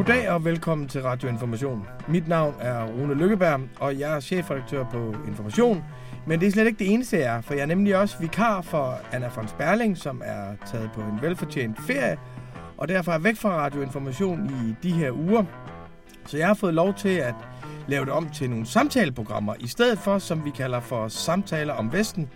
Goddag og velkommen til Radio Information. Mit navn er Rune Lykkeberg, og jeg er chefredaktør på Information. Men det er slet ikke det eneste, jeg er, for jeg er nemlig også vikar for Anna von Sperling, som er taget på en velfortjent ferie, og derfor er væk fra Radio Information i de her uger. Så jeg har fået lov til at lave det om til nogle samtaleprogrammer, i stedet for, som vi kalder for Samtaler om Vesten.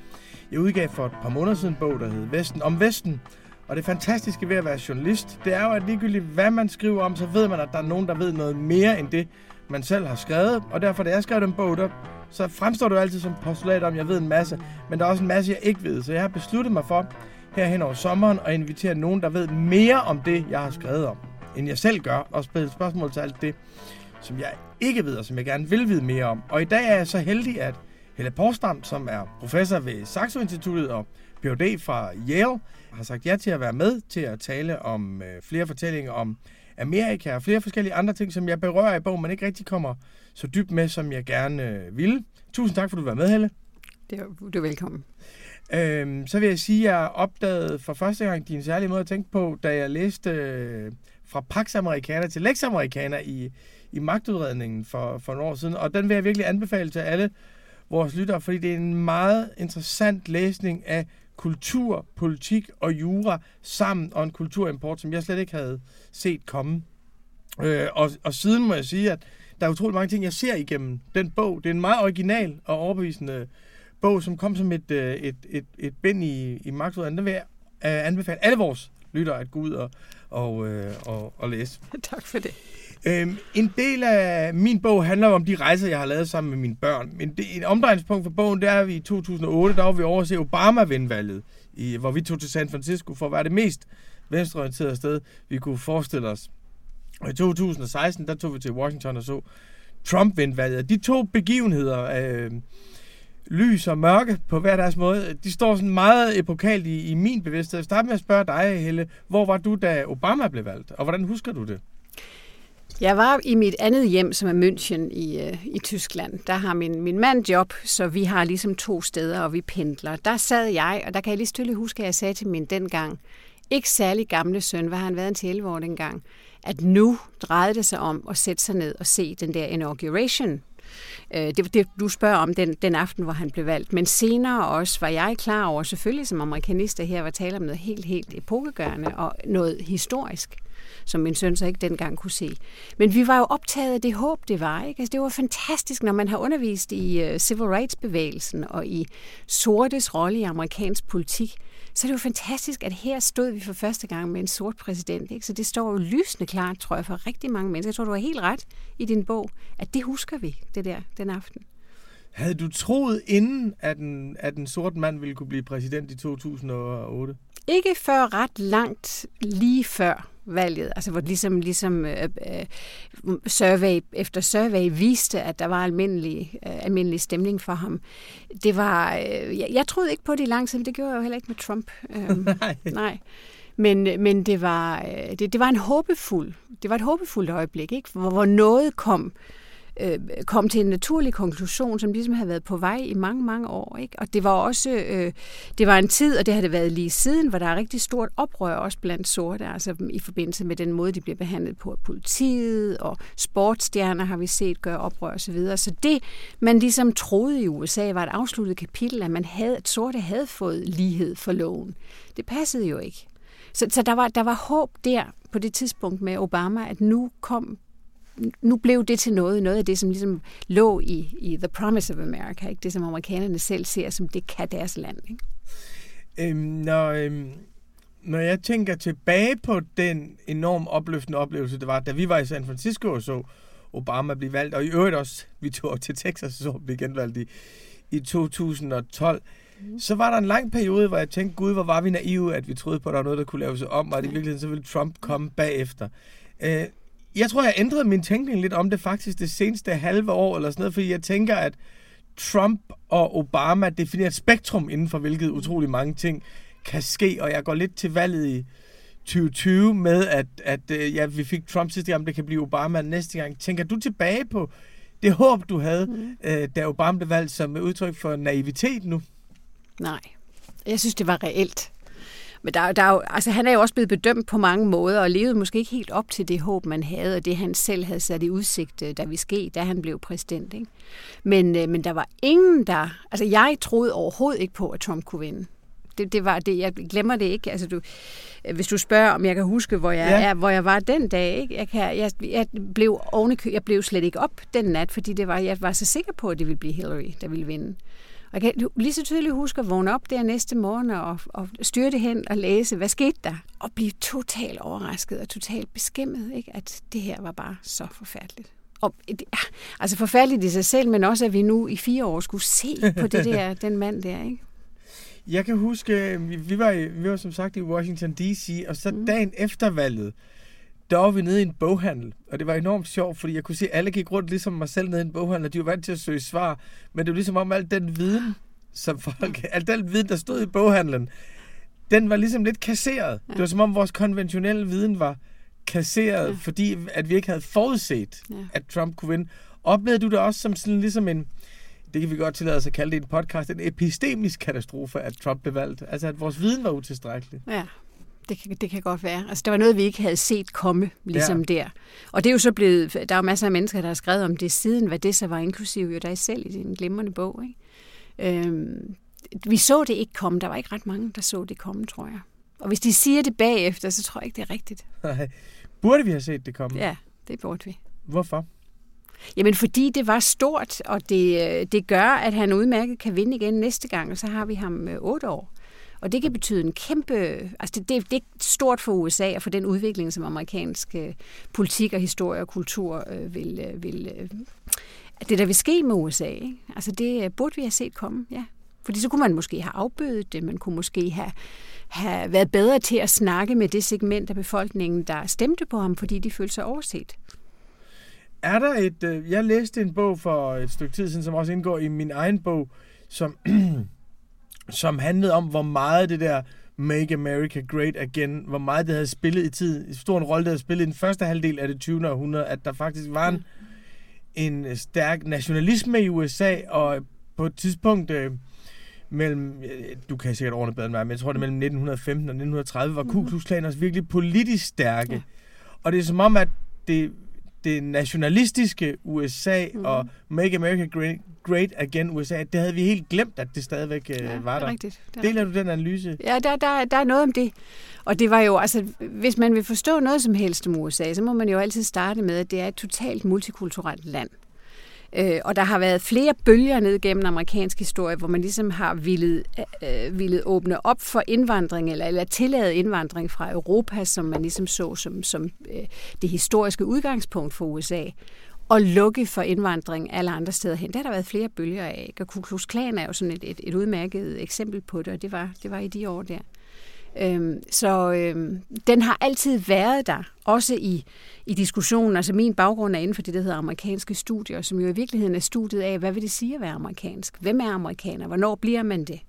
Jeg udgav for et par måneder siden en bog, der hed Vesten om Vesten, og det fantastiske ved at være journalist, det er jo, at ligegyldigt hvad man skriver om, så ved man, at der er nogen, der ved noget mere end det, man selv har skrevet. Og derfor, da jeg skrev den bog, der, så fremstår du altid som postulat om, at jeg ved en masse. Men der er også en masse, jeg ikke ved. Så jeg har besluttet mig for, her hen over sommeren, at invitere nogen, der ved mere om det, jeg har skrevet om, end jeg selv gør, og spille spørgsmål til alt det, som jeg ikke ved, og som jeg gerne vil vide mere om. Og i dag er jeg så heldig, at Helle Porsdam, som er professor ved Saxo Instituttet og Ph.D. fra Yale, har sagt ja til at være med til at tale om øh, flere fortællinger om Amerika og flere forskellige andre ting, som jeg berører i bogen, men ikke rigtig kommer så dybt med, som jeg gerne øh, ville. Tusind tak, for at du var med, Helle. Det er, du er velkommen. Øhm, så vil jeg sige, at jeg opdagede for første gang din særlige måde at tænke på, da jeg læste øh, fra Pax Americana til Lex Americana i, i magtudredningen for, for nogle år siden. Og den vil jeg virkelig anbefale til alle vores lyttere, fordi det er en meget interessant læsning af kultur, politik og jura sammen, og en kulturimport, som jeg slet ikke havde set komme. Øh, og, og siden må jeg sige, at der er utrolig mange ting, jeg ser igennem den bog. Det er en meget original og overbevisende bog, som kom som et, øh, et, et, et bind i, i magtudredningen. Den vil jeg øh, anbefale alle vores lyttere at gå ud og, og, øh, og, og læse. Tak for det. Øhm, en del af min bog handler om de rejser, jeg har lavet sammen med mine børn. Men det, en omdrejningspunkt for bogen, det er, at vi i 2008, der var vi over at se Obama-vindvalget, i, hvor vi tog til San Francisco for at være det mest venstreorienterede sted, vi kunne forestille os. Og i 2016, der tog vi til Washington og så Trump-vindvalget. De to begivenheder, øh, lys og mørke på hver deres måde, de står sådan meget epokalt i, i min bevidsthed. Jeg starter med at spørge dig, Helle, hvor var du, da Obama blev valgt, og hvordan husker du det? Jeg var i mit andet hjem, som er München i, øh, i Tyskland. Der har min, min mand job, så vi har ligesom to steder, og vi pendler. Der sad jeg, og der kan jeg lige stille huske, at jeg sagde til min dengang, ikke særlig gamle søn, hvad har han været en til 11 år dengang, at nu drejede det sig om at sætte sig ned og se den der inauguration Øh, det, det, du spørger om den, den aften, hvor han blev valgt. Men senere også var jeg klar over, selvfølgelig som amerikanister her var tale om noget helt, helt epokegørende og noget historisk som min søn så ikke dengang kunne se. Men vi var jo optaget af det håb, det var. Ikke? Altså, det var fantastisk, når man har undervist i uh, civil rights-bevægelsen og i sortes rolle i amerikansk politik så det jo fantastisk, at her stod vi for første gang med en sort præsident. Ikke? Så det står jo lysende klart, tror jeg, for rigtig mange mennesker. Jeg tror, du har helt ret i din bog, at det husker vi, det der, den aften. Havde du troet inden, at en, at en sort mand ville kunne blive præsident i 2008? Ikke før ret langt lige før valget, altså hvor ligesom, ligesom øh, øh, survey efter survey viste, at der var almindelig, øh, almindelig stemning for ham. Det var, øh, jeg, jeg troede ikke på det i lang tid, det gjorde jeg jo heller ikke med Trump. Øh, nej. nej. Men, men det, var, øh, det, det var en håbefuld, det var et håbefuldt øjeblik, ikke? Hvor, hvor noget kom, øh, Øh, kom til en naturlig konklusion, som ligesom havde været på vej i mange, mange år. Ikke? Og det var også øh, det var en tid, og det har det været lige siden, hvor der er rigtig stort oprør også blandt sorte, altså i forbindelse med den måde, de bliver behandlet på af politiet, og sportsstjerner har vi set gøre oprør osv. Så, videre. så det, man ligesom troede i USA, var et afsluttet kapitel, at man havde, at sorte havde fået lighed for loven. Det passede jo ikke. Så, så der, var, der var håb der på det tidspunkt med Obama, at nu kom nu blev det til noget, noget af det, som ligesom lå i, i The Promise of America, ikke? det som amerikanerne selv ser som det kan deres land. Ikke? Øhm, når, øhm, når jeg tænker tilbage på den enormt opløftende oplevelse, det var, da vi var i San Francisco og så Obama blive valgt, og i øvrigt også, vi tog til Texas og så blive genvalgt i, i 2012, mm. så var der en lang periode, hvor jeg tænkte, gud, hvor var vi naive, at vi troede på, at der var noget, der kunne laves om, og at i virkeligheden så ville Trump komme bagefter. Øh, jeg tror, jeg ændrede min tænkning lidt om det faktisk det seneste halve år eller sådan noget, fordi jeg tænker, at Trump og Obama definerer et spektrum inden for hvilket utrolig mange ting kan ske, og jeg går lidt til valget i 2020 med, at, at øh, ja, vi fik Trump sidste gang, det kan blive Obama næste gang. Tænker du tilbage på det håb, du havde, mm. øh, da Obama blev valgt som udtryk for naivitet nu? Nej, jeg synes, det var reelt. Men der, der er jo, altså, han er jo også blevet bedømt på mange måder, og levede måske ikke helt op til det håb, man havde, og det han selv havde sat i udsigt, øh, da vi skete, da han blev præsident. Ikke? Men, øh, men der var ingen, der... Altså, jeg troede overhovedet ikke på, at Trump kunne vinde. Det, det var det. Jeg glemmer det ikke. Altså, du, hvis du spørger, om jeg kan huske, hvor jeg, ja. er, hvor jeg var den dag, ikke? Jeg, kan, jeg, jeg, blev ovenikø, jeg blev slet ikke op den nat, fordi det var, jeg var så sikker på, at det ville blive Hillary, der ville vinde. Og jeg kan lige så tydeligt huske at vågne op der næste morgen og, og styrte hen og læse, hvad skete der? Og blive totalt overrasket og totalt beskæmmet, ikke? at det her var bare så forfærdeligt. Og, altså forfærdeligt i sig selv, men også at vi nu i fire år skulle se på det der, den mand der. Ikke? Jeg kan huske, vi var, vi var som sagt i Washington D.C., og så mm. dagen efter valget, der var vi nede i en boghandel, og det var enormt sjovt, fordi jeg kunne se, at alle gik rundt ligesom mig selv nede i en boghandel, og de var vant til at søge svar, men det var ligesom om al den viden, som folk, al den viden, der stod i boghandlen, den var ligesom lidt kasseret. Ja. Det var som om vores konventionelle viden var kasseret, ja. fordi at vi ikke havde forudset, ja. at Trump kunne vinde. Oplevede du det også som sådan ligesom en, det kan vi godt tillade os at kalde det en podcast, en epistemisk katastrofe, at Trump blev valgt? Altså, at vores viden var utilstrækkelig? Ja, det kan, det kan godt være. Altså, det var noget, vi ikke havde set komme, ligesom ja. der. Og det er jo så blevet, der er jo masser af mennesker, der har skrevet om det siden, hvad det så var, inklusive jo dig selv i din glimrende bog. Ikke? Øhm, vi så det ikke komme. Der var ikke ret mange, der så det komme, tror jeg. Og hvis de siger det bagefter, så tror jeg ikke, det er rigtigt. Nej. Burde vi have set det komme? Ja, det burde vi. Hvorfor? Jamen, fordi det var stort, og det, det gør, at han udmærket kan vinde igen næste gang, og så har vi ham øh, otte år. Og det kan betyde en kæmpe... Altså det, det, det er stort for USA og for den udvikling, som amerikansk øh, politik og historie og kultur øh, vil... Øh, vil øh, det, der vil ske med USA, ikke? Altså det øh, burde vi have set komme, ja. Fordi så kunne man måske have afbødet det, man kunne måske have, have været bedre til at snakke med det segment af befolkningen, der stemte på ham, fordi de følte sig overset. Er der et... Øh, jeg læste en bog for et stykke tid siden, som også indgår i min egen bog, som som handlede om, hvor meget det der Make America Great Again, hvor meget det havde spillet i tid, en stor en rolle, det havde spillet i den første halvdel af det 20. århundrede, at der faktisk var en, en stærk nationalisme i USA, og på et tidspunkt øh, mellem, du kan sikkert ordne bedre end mig, men jeg tror det mellem 1915 og 1930, var Ku. Klux Klan også virkelig politisk stærke. Ja. Og det er som om, at det, det nationalistiske USA mm. og Make America Great, Great Again USA, det havde vi helt glemt, at det stadigvæk øh, ja, var der. Det er rigtigt. Det er Deler rigtigt. du den analyse? Ja, der, der, der er noget om det. Og det var jo, altså, hvis man vil forstå noget som helst om USA, så må man jo altid starte med, at det er et totalt multikulturelt land. Øh, og der har været flere bølger ned gennem amerikansk historie, hvor man ligesom har ville, øh, øh ville åbne op for indvandring, eller, eller tillade indvandring fra Europa, som man ligesom så som, som øh, det historiske udgangspunkt for USA og lukke for indvandring alle andre steder hen. Der har der været flere bølger af. Og Ku Klux Klan er jo sådan et, et, et udmærket eksempel på det, og det var, det var i de år der. Øhm, så øhm, den har altid været der, også i, i diskussionen. Altså min baggrund er inden for det, der hedder amerikanske studier, som jo i virkeligheden er studiet af, hvad vil det sige at være amerikansk? Hvem er amerikaner? Hvornår bliver man det?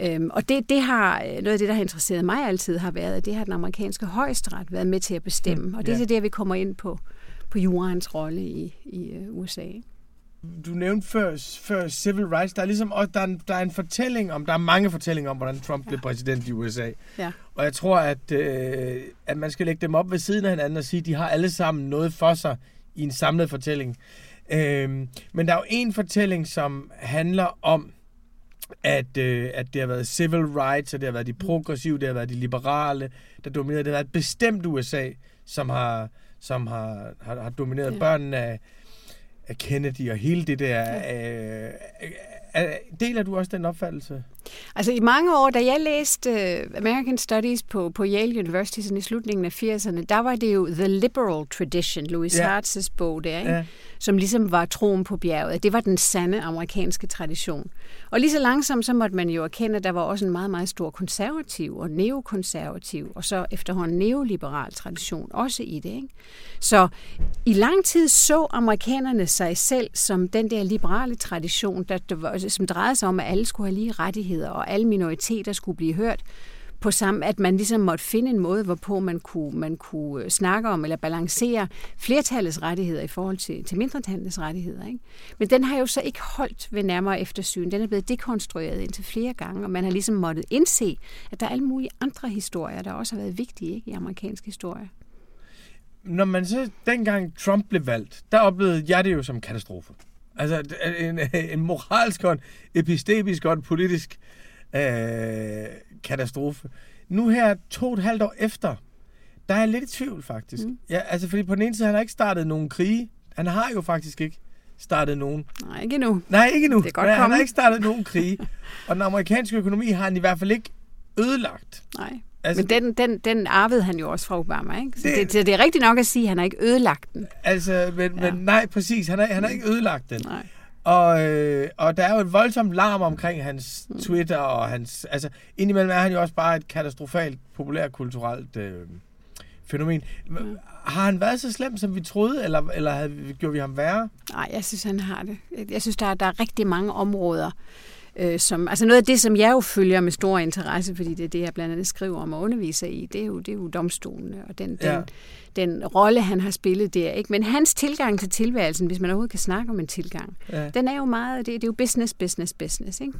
Øhm, og det, det har, noget af det, der har interesseret mig altid, har været, at det har den amerikanske højesteret været med til at bestemme. Mm, og det er ja. så det, vi kommer ind på på jurens rolle i, i uh, USA. Du nævnte før, før civil rights. Der er ligesom også, der er, der er en fortælling om, der er mange fortællinger om, hvordan Trump ja. blev præsident i USA. Ja. Og jeg tror, at, øh, at man skal lægge dem op ved siden af hinanden og sige, at de har alle sammen noget for sig i en samlet fortælling. Øh, men der er jo en fortælling, som handler om, at, øh, at det har været civil rights, og det har været de progressive, det har været de liberale, der dominerede. Det har været et bestemt USA, som har, som har, har, har domineret ja. børnene af, af Kennedy og hele det der. Ja. Øh, deler du også den opfattelse? Altså i mange år, da jeg læste uh, American Studies på, på Yale University sådan i slutningen af 80'erne, der var det jo The Liberal Tradition, Louis ja. Hartz's bog der, ikke? Ja. som ligesom var troen på bjerget. Det var den sande amerikanske tradition. Og lige så langsomt, så måtte man jo erkende, at der var også en meget, meget stor konservativ og neokonservativ, og så efterhånden neoliberal tradition også i det. Ikke? Så i lang tid så amerikanerne sig selv som den der liberale tradition, der, som drejede sig om, at alle skulle have lige rettigheder, og alle minoriteter skulle blive hørt på samme, at man ligesom måtte finde en måde, hvorpå man kunne, man kunne øh, snakke om eller balancere flertallets rettigheder i forhold til, til mindretallets rettigheder. Ikke? Men den har jo så ikke holdt ved nærmere eftersyn. Den er blevet dekonstrueret indtil flere gange, og man har ligesom måttet indse, at der er alle mulige andre historier, der også har været vigtige ikke, i amerikansk historie når man så dengang Trump blev valgt, der oplevede jeg det jo som katastrofe. Altså en, en moralsk og en epistemisk og en politisk øh, katastrofe. Nu her to og et halvt år efter, der er jeg lidt i tvivl faktisk. Mm. Ja, altså fordi på den ene side, han har ikke startet nogen krige. Han har jo faktisk ikke startet nogen. Nej, ikke endnu. Nej, ikke endnu. Det er godt han har ikke startet nogen krige. og den amerikanske økonomi har han i hvert fald ikke ødelagt. Nej. Altså, Men den, den, den arvede han jo også fra Obama, ikke? Så det, det, det er rigtigt nok at sige, at han har ikke ødelagt den. Altså, men, ja. men nej, præcis. Han har, han har ikke ødelagt den. Nej. Og, øh, og der er jo et voldsomt larm omkring hans mm. Twitter og hans... Altså, indimellem er han jo også bare et katastrofalt populærkulturelt øh, fænomen. Mm. Har han været så slem, som vi troede, eller, eller havde, gjorde vi ham værre? Nej, jeg synes, han har det. Jeg synes, der, der er rigtig mange områder, Øh, som, altså noget af det, som jeg jo følger med stor interesse, fordi det er det, jeg blandt andet skriver om og underviser i, det er jo, det er jo domstolene og den, ja. den, den rolle, han har spillet der. Ikke? Men hans tilgang til tilværelsen, hvis man overhovedet kan snakke om en tilgang, ja. den er jo meget, det, det er jo business, business, business. Ikke?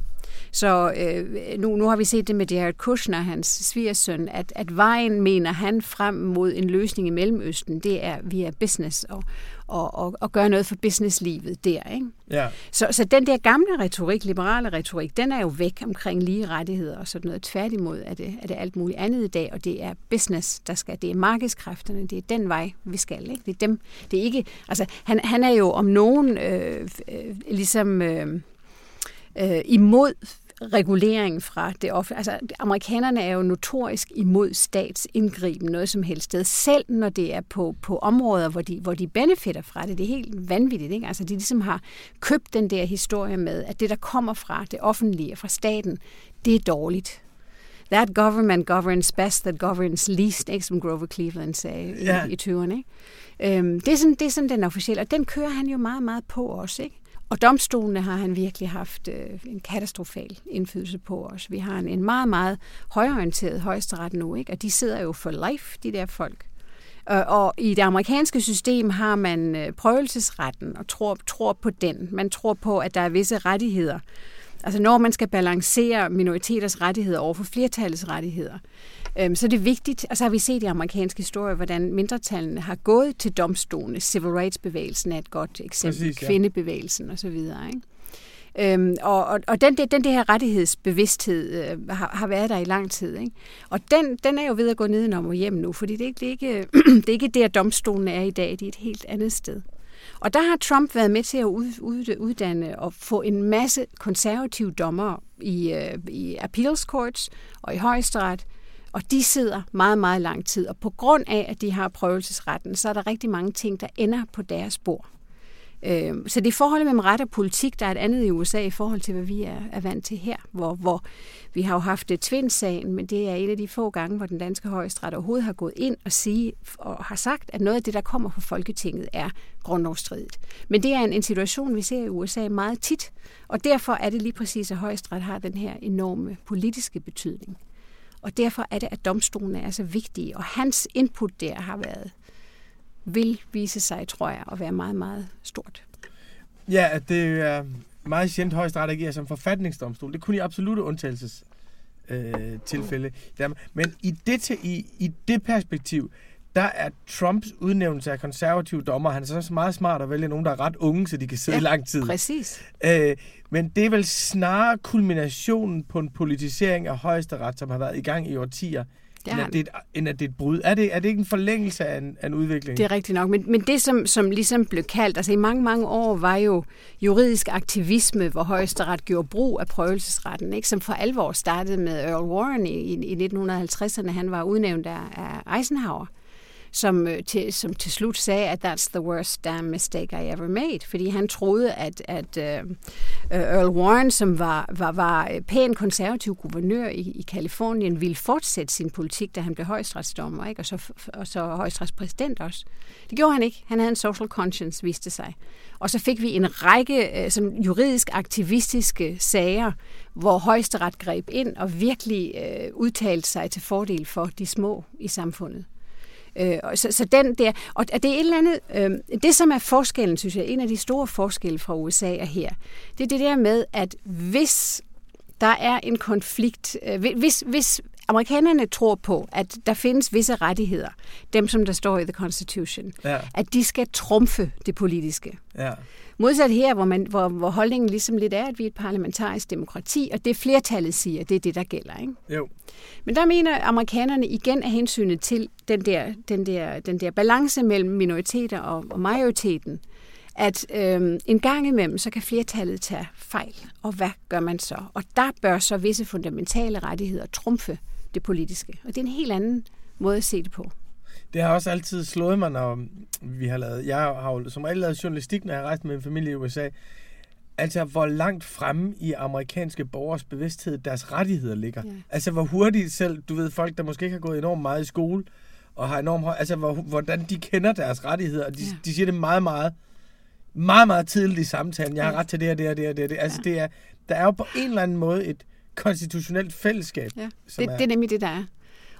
Så øh, nu, nu har vi set det med Jared Kushner, hans svigersøn, at, at vejen, mener han, frem mod en løsning i Mellemøsten, det er via business og, og, og, og gøre noget for businesslivet der. Ikke? Ja. Så, så den der gamle retorik, liberale retorik, den er jo væk omkring lige rettigheder og sådan noget. Tværtimod er det, er det alt muligt andet i dag, og det er business, der skal, det er markedskræfterne, det er den vej, vi skal. Ikke? Det er dem, det er ikke, altså han, han er jo om nogen øh, øh, ligesom øh, øh, imod regulering fra det offentlige. Altså, amerikanerne er jo notorisk imod statsindgriben noget som helst sted, selv når det er på, på områder, hvor de, hvor de benefitter fra det. Det er helt vanvittigt. Ikke? Altså, de ligesom har købt den der historie med, at det, der kommer fra det offentlige, fra staten, det er dårligt. That government governs best, that governs least, ikke, som Grover Cleveland sagde ja. i, i 20'erne. Ikke? Øhm, det, er sådan, det er sådan den officielle, og den kører han jo meget, meget på også. Ikke? Og domstolene har han virkelig haft øh, en katastrofal indflydelse på os. Vi har en, en meget, meget højorienteret højesteret nu, ikke? og de sidder jo for life, de der folk. Og, og i det amerikanske system har man øh, prøvelsesretten og tror, tror på den. Man tror på, at der er visse rettigheder. Altså når man skal balancere minoriteters rettigheder over for flertallets rettigheder, Øhm, så det er vigtigt, og så har vi set i amerikansk historie, hvordan mindretallene har gået til domstolene. Civil rights-bevægelsen er et godt eksempel, Præcis, ja. kvindebevægelsen osv. Ikke? Øhm, og, og, og den, den, der her rettighedsbevidsthed øh, har, har været der i lang tid. Ikke? Og den, den er jo ved at gå nedenom og hjem nu, fordi det er ikke, det er ikke, det er ikke der, domstolen er i dag. Det er et helt andet sted. Og der har Trump været med til at uddanne og få en masse konservative dommer i, øh, i appeals courts og i højesteret, og de sidder meget, meget lang tid. Og på grund af, at de har prøvelsesretten, så er der rigtig mange ting, der ender på deres bord. Øh, så det er forholdet mellem ret og politik, der er et andet i USA i forhold til, hvad vi er, er vant til her, hvor, hvor vi har jo haft det Twins-sagen, men det er en af de få gange, hvor den danske højesteret overhovedet har gået ind og, sige, og har sagt, at noget af det, der kommer fra Folketinget, er grundlovsstridigt. Men det er en, en situation, vi ser i USA meget tit, og derfor er det lige præcis, at højesteret har den her enorme politiske betydning. Og derfor er det, at domstolene er så vigtige, og hans input der har været, vil vise sig, tror jeg, at være meget, meget stort. Ja, det er meget sjældent højesteret agerer som forfatningsdomstol. Det kunne i absolutte undtagelses øh, tilfælde. Men i det, i, i det perspektiv, der er Trumps udnævnelse af konservative dommer, han er så meget smart at vælge nogen, der er ret unge, så de kan sidde ja, i lang tid. præcis. Øh, men det er vel snarere kulminationen på en politisering af højesteret, som har været i gang i årtier, end at, det er et, end at det er et brud. Er det, er det ikke en forlængelse af en, af en udvikling? Det er rigtigt nok, men, men det som, som ligesom blev kaldt, altså i mange, mange år var jo juridisk aktivisme, hvor højesteret gjorde brug af prøvelsesretten, ikke? som for alvor startede med Earl Warren i, i, i 1950'erne. Han var udnævnt af, af Eisenhower som, øh, til, som til slut sagde, at that's the worst damn mistake I ever made. Fordi han troede, at, at uh, Earl Warren, som var, var, var pæn konservativ guvernør i, i Kalifornien, ville fortsætte sin politik, da han blev højesteretsdommer, ikke? Og, så, og så højstrætspræsident også. Det gjorde han ikke. Han havde en social conscience, viste sig. Og så fik vi en række sådan juridisk aktivistiske sager, hvor højesteret greb ind og virkelig øh, udtalte sig til fordel for de små i samfundet. Øh, så, så den der, og det er et eller andet, øh, det som er forskellen, synes jeg, en af de store forskelle fra USA og her, det er det der med, at hvis der er en konflikt, øh, hvis, hvis amerikanerne tror på, at der findes visse rettigheder, dem som der står i The Constitution, ja. at de skal trumfe det politiske. Ja. Modsat her, hvor, man, hvor, hvor holdningen ligesom lidt er, at vi er et parlamentarisk demokrati, og det flertallet siger, det er det, der gælder. Ikke? Jo. Men der mener amerikanerne igen af hensynet til den der, den der, den der balance mellem minoriteter og, og majoriteten, at øhm, en gang imellem, så kan flertallet tage fejl. Og hvad gør man så? Og der bør så visse fundamentale rettigheder trumfe det politiske. Og det er en helt anden måde at se det på. Det har også altid slået mig, når vi har lavet... Jeg har jo som regel lavet journalistik, når jeg har rejst med en familie i USA. Altså, hvor langt fremme i amerikanske borgers bevidsthed deres rettigheder ligger. Ja. Altså, hvor hurtigt selv, du ved, folk, der måske ikke har gået enormt meget i skole, og har enormt høj, altså, hvor, hvordan de kender deres rettigheder, og de, ja. de siger det meget, meget, meget, meget tidligt i samtalen. Jeg har ret til det og det og det og det. Altså, ja. det er, der er jo på en eller anden måde et konstitutionelt fællesskab. Ja, det, er, det er nemlig det, der er.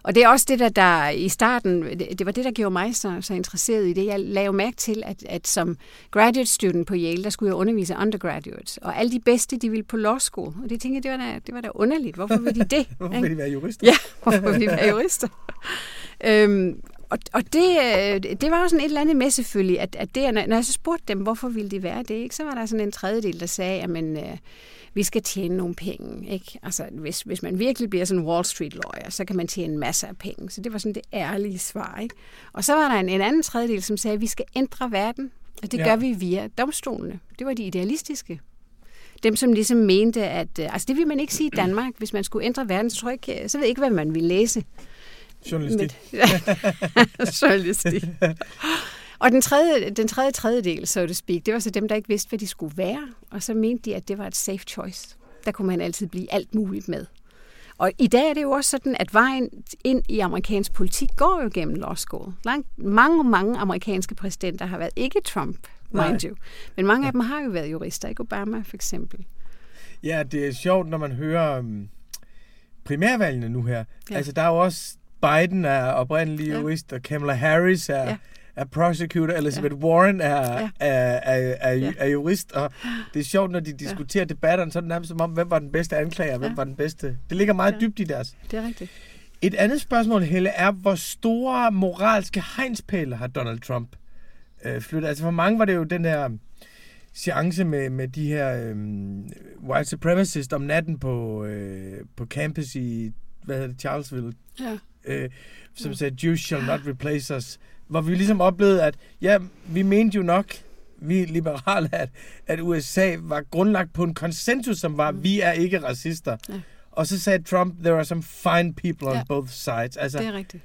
Og det er også det, der, der i starten, det, det var det, der gjorde mig så, så interesseret i det. Jeg lavede mærke til, at, at som graduate student på Yale, der skulle jeg undervise undergraduates. Og alle de bedste, de ville på law school. Og det tænkte jeg, det var da, det var da underligt. Hvorfor ville de det? hvorfor ville de være jurister? Ja, hvorfor ville de være jurister? øhm, og, og det, øh, det var jo sådan et eller andet med selvfølgelig, at, at det, når jeg så spurgte dem, hvorfor ville de være det, ikke, så var der sådan en tredjedel, der sagde, at men, øh, vi skal tjene nogle penge. Ikke? Altså, hvis, hvis man virkelig bliver sådan en Wall Street lawyer, så kan man tjene masser af penge. Så det var sådan det ærlige svar. Ikke? Og så var der en, en anden tredjedel, som sagde, at vi skal ændre verden, og det ja. gør vi via domstolene. Det var de idealistiske dem, som ligesom mente, at... Øh, altså, det vil man ikke sige i Danmark. Hvis man skulle ændre verden, så tror jeg ikke... Så ved jeg ikke, hvad man ville læse. Journalistik. Journalistik. Og den tredje, den tredje tredjedel, så to speak, det var så dem, der ikke vidste, hvad de skulle være. Og så mente de, at det var et safe choice. Der kunne man altid blive alt muligt med. Og i dag er det jo også sådan, at vejen ind i amerikansk politik går jo gennem law school. Langt, mange, mange amerikanske præsidenter har været, ikke Trump, mind you, men mange af dem har jo været jurister, ikke Obama for eksempel. Ja, det er sjovt, når man hører um, primærvalgene nu her. Ja. Altså, der er jo også Biden er oprindelig ja. jurist, og Kamala Harris er, ja er prosecutor, Elizabeth ja. Warren er, ja. er, er, er, ja. er jurist, og det er sjovt, når de diskuterer ja. debatterne, så er det nærmest som om, hvem var den bedste anklager, ja. hvem var den bedste. Det ligger meget ja. dybt i deres. Det er rigtigt. Et andet spørgsmål, Helle, er, hvor store moralske hegnspæle har Donald Trump øh, flyttet? Altså for mange var det jo den her seance med, med de her øh, white supremacists om natten på, øh, på campus i, hvad hedder det, Charlesville? Ja. Øh, som ja. sagde, Jews shall not replace us hvor vi ligesom oplevede, at ja, vi mente jo nok, vi liberale, at, at USA var grundlagt på en konsensus, som var, mm. vi er ikke racister. Ja. Og så sagde Trump, there are some fine people on ja. both sides. Altså, det er rigtigt.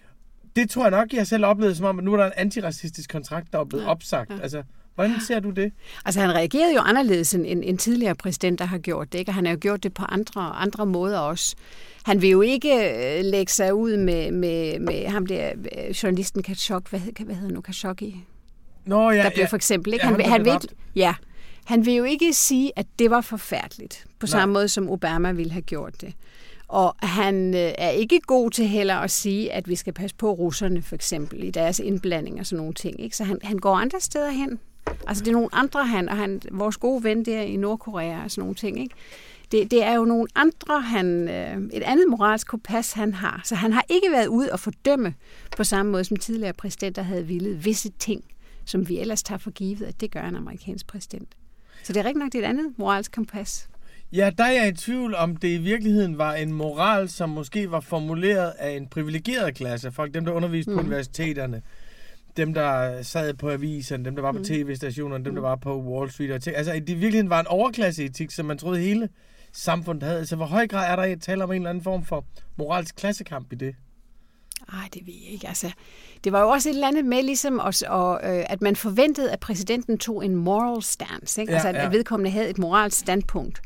Det tror jeg nok, jeg selv oplevede som om, at nu er der en antiracistisk kontrakt, der er blevet ja. opsagt. Ja. Altså, Hvordan ser du det? Altså han reagerede jo anderledes end en, en tidligere præsident, der har gjort det. Ikke? Og han har jo gjort det på andre, andre måder også. Han vil jo ikke øh, lægge sig ud med, med, med ham der øh, journalisten Khashoggi. Hvad, hvad hedder nu Khashoggi? Nå, ja, der blev ja. for eksempel. Ikke? Han, ja, han, han, vil, ja, han vil jo ikke sige, at det var forfærdeligt, på Nej. samme måde som Obama ville have gjort det. Og han øh, er ikke god til heller at sige, at vi skal passe på russerne, for eksempel, i deres indblanding og sådan nogle ting. Ikke? Så han, han går andre steder hen. Altså, det er nogle andre han, og han, vores gode ven der i Nordkorea og sådan nogle ting, ikke? Det, det er jo nogle andre, han, øh, et andet moralsk kompas, han har. Så han har ikke været ude og fordømme på samme måde, som tidligere præsidenter havde villet visse ting, som vi ellers tager for givet, at det gør en amerikansk præsident. Så det er rigtig nok, det er et andet moralsk kompas. Ja, der er jeg i tvivl om, det i virkeligheden var en moral, som måske var formuleret af en privilegeret klasse, folk, dem der underviste mm. på universiteterne dem, der sad på aviserne, dem, der var på mm. tv-stationerne, dem, der mm. var på Wall Street. Og altså, det i virkeligheden var en overklasseetik, som man troede hele samfundet havde. Altså, hvor høj grad er der i at tale om en eller anden form for moralsk klassekamp i det? Ej, det ved jeg ikke. Altså, det var jo også et eller andet med, ligesom, at, og, øh, at man forventede, at præsidenten tog en moral stance. Ikke? Ja, altså, at, ja. at vedkommende havde et moralsk standpunkt.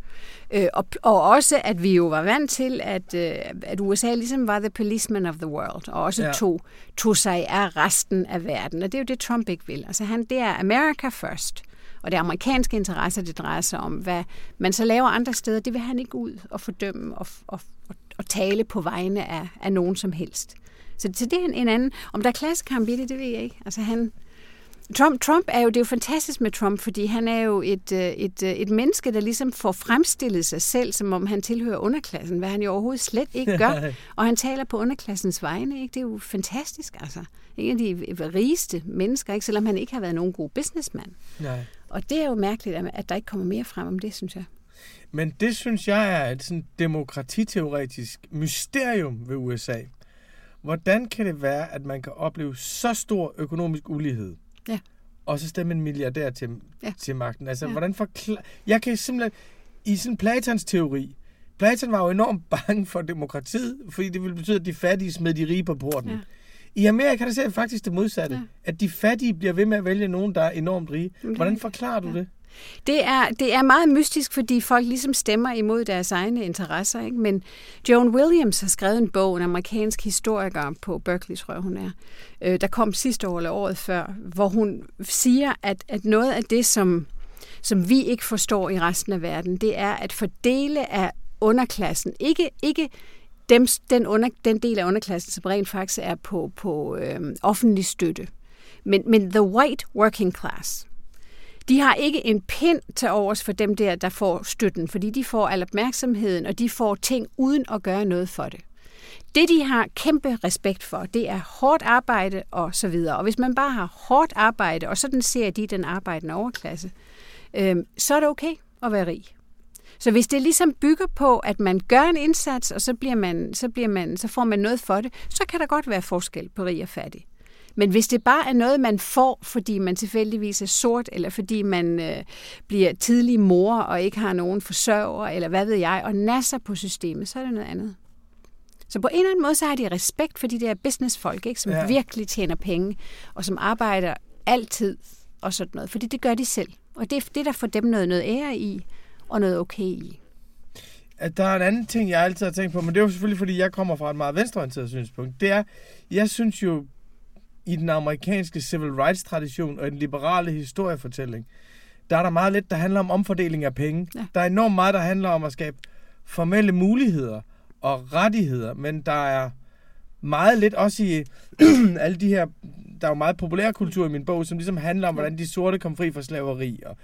Øh, og, og også, at vi jo var vant til, at, øh, at USA ligesom var the policeman of the world, og også Ja. tog, tog sig af resten af verden. Og det er jo det, Trump ikke vil. Altså, han, det er America first. Og det er amerikanske interesser, det drejer sig om. Hvad man så laver andre steder, det vil han ikke ud og fordømme og, og, og, og tale på vegne af, af nogen som helst. Så, så det er en, en anden... Om der er klassekamp i det, det ved jeg ikke. Altså han... Trump, Trump er jo, det er jo fantastisk med Trump, fordi han er jo et, øh, et, øh, et menneske, der ligesom får fremstillet sig selv, som om han tilhører underklassen, hvad han jo overhovedet slet ikke gør. og han taler på underklassens vegne, ikke? Det er jo fantastisk, altså. En af de rigeste mennesker, ikke? selvom han ikke har været nogen god businessman. Nej. Og det er jo mærkeligt, at- at der ikke kommer mere frem om det, synes jeg. Men det synes jeg er et sådan demokratiteoretisk mysterium ved USA. Hvordan kan det være, at man kan opleve så stor økonomisk ulighed, Ja. og så stemme en milliardær til, Ja. til magten? Altså, Ja. hvordan forklar... Jeg kan simpelthen... I sådan Platons teori, Platon var jo enormt bange for demokratiet, fordi det ville betyde, at de fattige smed de rige på porten. Ja. I Amerika der ser jeg faktisk det modsatte. Ja. At de fattige bliver ved med at vælge nogen, der er enormt rige. Hvordan forklarer du Ja. det? Det er, det er meget mystisk, fordi folk ligesom stemmer imod deres egne interesser. Ikke? Men Joan Williams har skrevet en bog, en amerikansk historiker på Berkeley, tror jeg hun er, øh, der kom sidste år eller året før, hvor hun siger, at, at noget af det, som, som vi ikke forstår i resten af verden, det er at fordele af underklassen, ikke, ikke dem, den, under, den del af underklassen, som rent faktisk er på, på øh, offentlig støtte, men, men the white working class, de har ikke en pind til overs for dem der, der får støtten, fordi de får al opmærksomheden, og de får ting uden at gøre noget for det. Det, de har kæmpe respekt for, det er hårdt arbejde og så videre. Og hvis man bare har hårdt arbejde, og sådan ser de den arbejdende overklasse, øh, så er det okay at være rig. Så hvis det ligesom bygger på, at man gør en indsats, og så, bliver man, så, bliver man, så får man noget for det, så kan der godt være forskel på rig og fattig. Men hvis det bare er noget, man får, fordi man tilfældigvis er sort, eller fordi man øh, bliver tidlig mor og ikke har nogen forsørger, eller hvad ved jeg, og nasser på systemet, så er det noget andet. Så på en eller anden måde, så har de respekt for de der businessfolk, ikke, som Ja. virkelig tjener penge, og som arbejder altid og sådan noget, fordi det gør de selv. Og det er det, der får dem noget, noget ære i, og noget okay i. at der er en anden ting, jeg altid har tænkt på, men det er jo selvfølgelig, fordi jeg kommer fra et meget venstreorienteret synspunkt. Det er, jeg synes jo, i den amerikanske civil rights tradition og i den liberale historiefortælling, der er der meget lidt, der handler om omfordeling af penge. Ja. Der er enormt meget, der handler om at skabe formelle muligheder og rettigheder, men der er meget lidt også i alle de her, der er jo meget populær kultur i min bog, som ligesom handler om, hvordan de sorte kom fri fra slaveri, og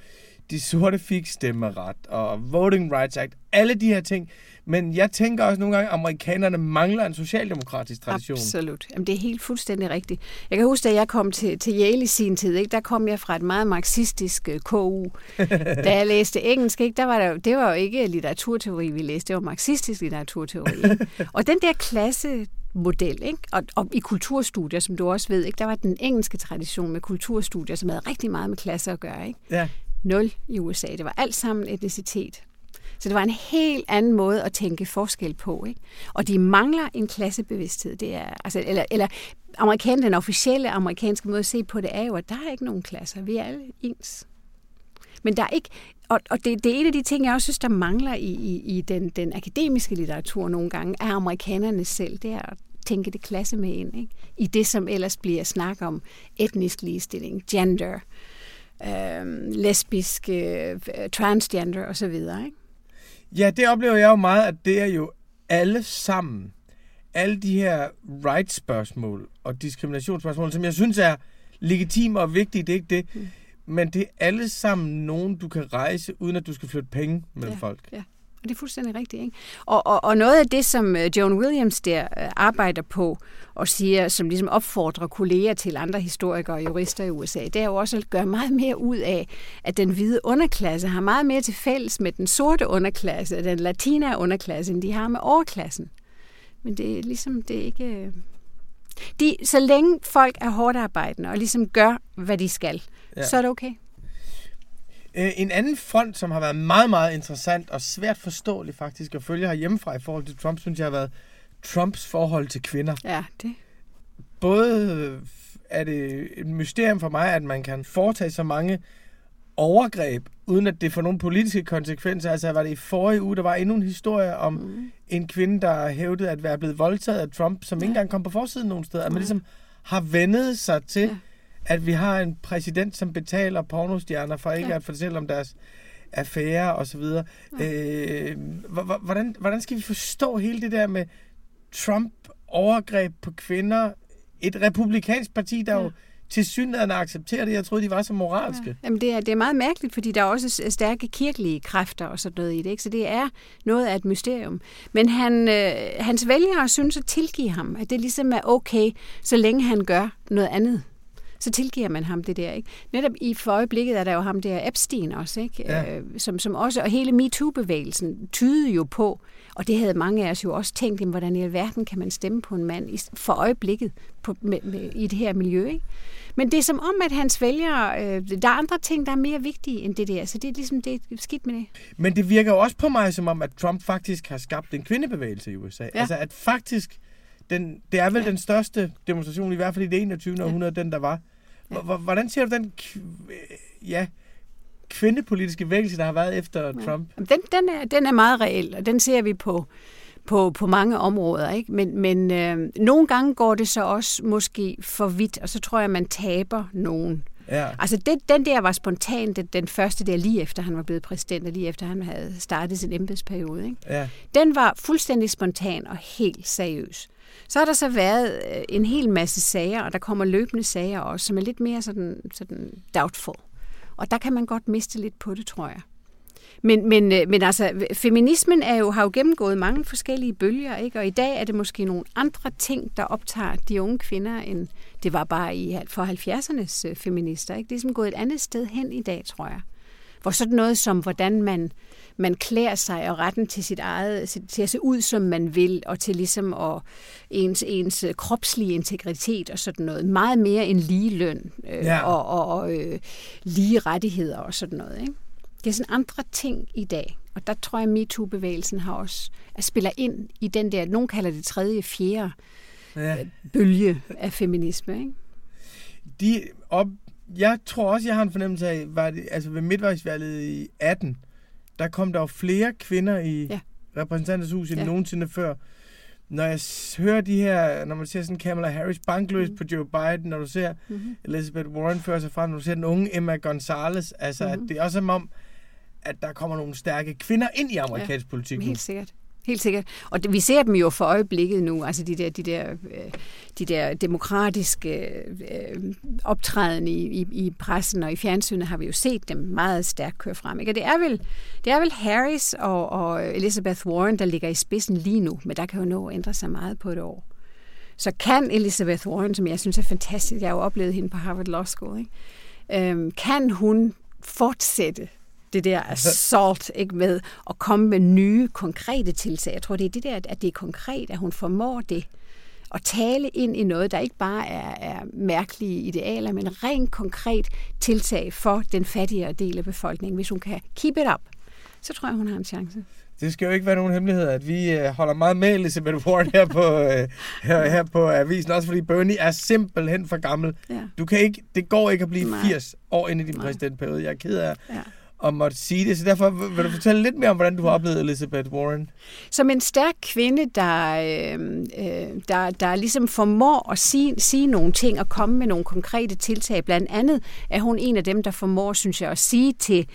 de sorte fik stemmeret, og Voting Rights Act, alle de her ting. Men jeg tænker også nogle gange, at amerikanerne mangler en socialdemokratisk tradition. Absolut. Jamen, det er helt fuldstændig rigtigt. Jeg kan huske, da jeg kom til, til Yale i sin tid, ikke, der kom jeg fra et meget marxistisk øh, KU. da jeg læste engelsk, ikke, der var der, det var jo ikke litteraturteori, vi læste, det var marxistisk litteraturteori. Ikke? Og den der klasse model, ikke? Og, og i kulturstudier, som du også ved, ikke? der var den engelske tradition med kulturstudier, som havde rigtig meget med klasse at gøre. Ikke? Ja. Nul i USA. Det var alt sammen etnicitet. Så det var en helt anden måde at tænke forskel på. Ikke? Og de mangler en klassebevidsthed. Det er, altså, eller, eller amerikan, den officielle amerikanske måde at se på det er jo, at der er ikke nogen klasser. Vi er alle ens. Men der er ikke, og, og det, det er en af de ting, jeg også synes, der mangler i, i, i den, den akademiske litteratur nogle gange, er amerikanerne selv. Det er at tænke det klasse med ind. Ikke? I det, som ellers bliver snak om etnisk ligestilling, gender, øh, lesbisk, øh, transgender osv. Ikke? Ja, det oplever jeg jo meget, at det er jo alle sammen, alle de her rights-spørgsmål og diskriminationsspørgsmål, som jeg synes er legitime og vigtige, det er ikke det, mm. men det er alle sammen nogen, du kan rejse, uden at du skal flytte penge mellem Ja, folk. Ja. Og det er fuldstændig rigtigt. Ikke? Og, og, og noget af det, som øh, Joan Williams der øh, arbejder på og siger, som ligesom opfordrer kolleger til andre historikere og jurister i USA, det er jo også at gøre meget mere ud af, at den hvide underklasse har meget mere til fælles med den sorte underklasse, den latina underklasse, end de har med overklassen. Men det er ligesom, det er ikke... øh, De, så længe folk er hårdt arbejdende og ligesom gør, hvad de skal, Ja. ja. så er det okay. Øh, En anden front, som har været meget, meget interessant og svært forståelig faktisk at følge herhjemmefra i forhold til Trump, synes jeg har været Trumps forhold til kvinder. Ja, det. både er det et mysterium for mig, at man kan foretage så mange overgreb, uden at det får nogle politiske konsekvenser. Altså var det i forrige uge, der var endnu en historie om mm. en kvinde, der hævdede at være blevet voldtaget af Trump, som ja. ikke engang kom på forsiden nogen steder. At man ligesom har vendet sig til, ja. At vi har en præsident, som betaler pornostjerner for ikke ja. at fortælle om deres affære og så videre. Ja. Øh, hvordan, hvordan skal vi forstå hele det der med Trump overgreb på kvinder? Et republikansk parti, der ja. jo til synligheden accepterer det. Jeg troede, de var så moralske. Ja. Jamen, det er, det er meget mærkeligt, fordi der er også stærke kirkelige kræfter og sådan noget i det. Ikke? Så det er noget af et mysterium. Men han, øh, hans vælgere synes at tilgive ham, at det ligesom er okay, så længe han gør noget andet så tilgiver man ham det der. Ikke? Netop i for øjeblikket er der jo ham der Epstein også, ikke? Ja. Øh, som, som også, og hele MeToo-bevægelsen tyder jo på, og det havde mange af os jo også tænkt, jamen, hvordan i alverden kan man stemme på en mand for øjeblikket på, med, med, i det her miljø. Ikke? Men det er som om, at hans vælgere, øh, der er andre ting, der er mere vigtige end det der, så det er ligesom det er skidt med det. Men det virker jo også på mig som om, at Trump faktisk har skabt en kvindebevægelse i USA. Ja. Altså at faktisk, den, det er vel ja. den største demonstration, i hvert fald i det 21. Ja. århundrede, den der var. Hvordan ser du den ja, kvindepolitiske vækkelse, der har været efter. Trump? Den, den, er, den er meget reel, og den ser vi på, på, på mange områder. Ikke? Men, men øh, nogle gange går det så også måske for vidt, og så tror jeg, man taber nogen. Ja. Altså det, den der var spontan, den, den første der lige efter han var blevet præsident, og lige efter han havde startet sin embedsperiode. Ikke? Ja. Den var fuldstændig spontan og helt seriøs. Så har der så været øh, en hel masse sager, og der kommer løbende sager også, som er lidt mere sådan, sådan doubtful. Og der kan man godt miste lidt på det, tror jeg. Men, men, øh, men altså, feminismen er jo, har jo gennemgået mange forskellige bølger, ikke? og i dag er det måske nogle andre ting, der optager de unge kvinder, end det var bare i for 70'ernes øh, feminister. Ikke? Det er som gået et andet sted hen i dag, tror jeg. Hvor sådan noget som, hvordan man, man klæder sig og retten til sit eget, til at se ud, som man vil, og til ligesom at ens, ens kropslige integritet og sådan noget. Meget mere end lige løn øh, ja. og, og, og øh, lige rettigheder og sådan noget. Ikke? Det er sådan andre ting i dag. Og der tror jeg, at MeToo-bevægelsen har også at spiller ind i den der, nogen kalder det tredje, fjerde ja. bølge af feminisme. Ikke? De op, jeg tror også, jeg har en fornemmelse af, var det, altså ved midtvejsvalget i 18, der kom der jo flere kvinder i ja. repræsentanters hus end ja. nogensinde før. Når jeg hører de her, når man ser sådan Kamala Harris bankløs mm. på Joe Biden, når du ser mm-hmm. Elizabeth Warren føre sig frem, når du ser den unge Emma Gonzalez, altså mm-hmm. at det er også som om, at der kommer nogle stærke kvinder ind i amerikansk ja, politik. Helt sikkert. Helt sikkert. Og vi ser dem jo for øjeblikket nu, altså de der, de der, øh, de der demokratiske øh, optræden i, i, i pressen og i fjernsynet har vi jo set dem meget stærkt køre frem. Ikke? Og det er vel, det er vel Harris og, og Elizabeth Warren, der ligger i spidsen lige nu, men der kan jo nå at ændre sig meget på et år. Så kan Elizabeth Warren, som jeg synes er fantastisk, jeg har jo oplevet hende på Harvard Law School, ikke? Øhm, kan hun fortsætte det der assault ikke, med at komme med nye, konkrete tiltag. Jeg tror, det er det der, at det er konkret, at hun formår det. At tale ind i noget, der ikke bare er, er mærkelige idealer, men rent konkret tiltag for den fattigere del af befolkningen. Hvis hun kan keep it up, så tror jeg, hun har en chance. Det skal jo ikke være nogen hemmelighed, at vi øh, holder meget med Elizabeth Warren her på, øh, her, her på avisen, også fordi Bernie er simpelthen for gammel. Ja. Du kan ikke, det går ikke at blive Nej. 80 år inde i din præsidentperiode. Jeg er ked af ja at måtte sige det. Så derfor vil du fortælle lidt mere om, hvordan du har oplevet Elizabeth Warren. Som en stærk kvinde, der, øhm, øh, der, der ligesom formår at sige, sige nogle ting og komme med nogle konkrete tiltag. Blandt andet er hun en af dem, der formår, synes jeg, at sige til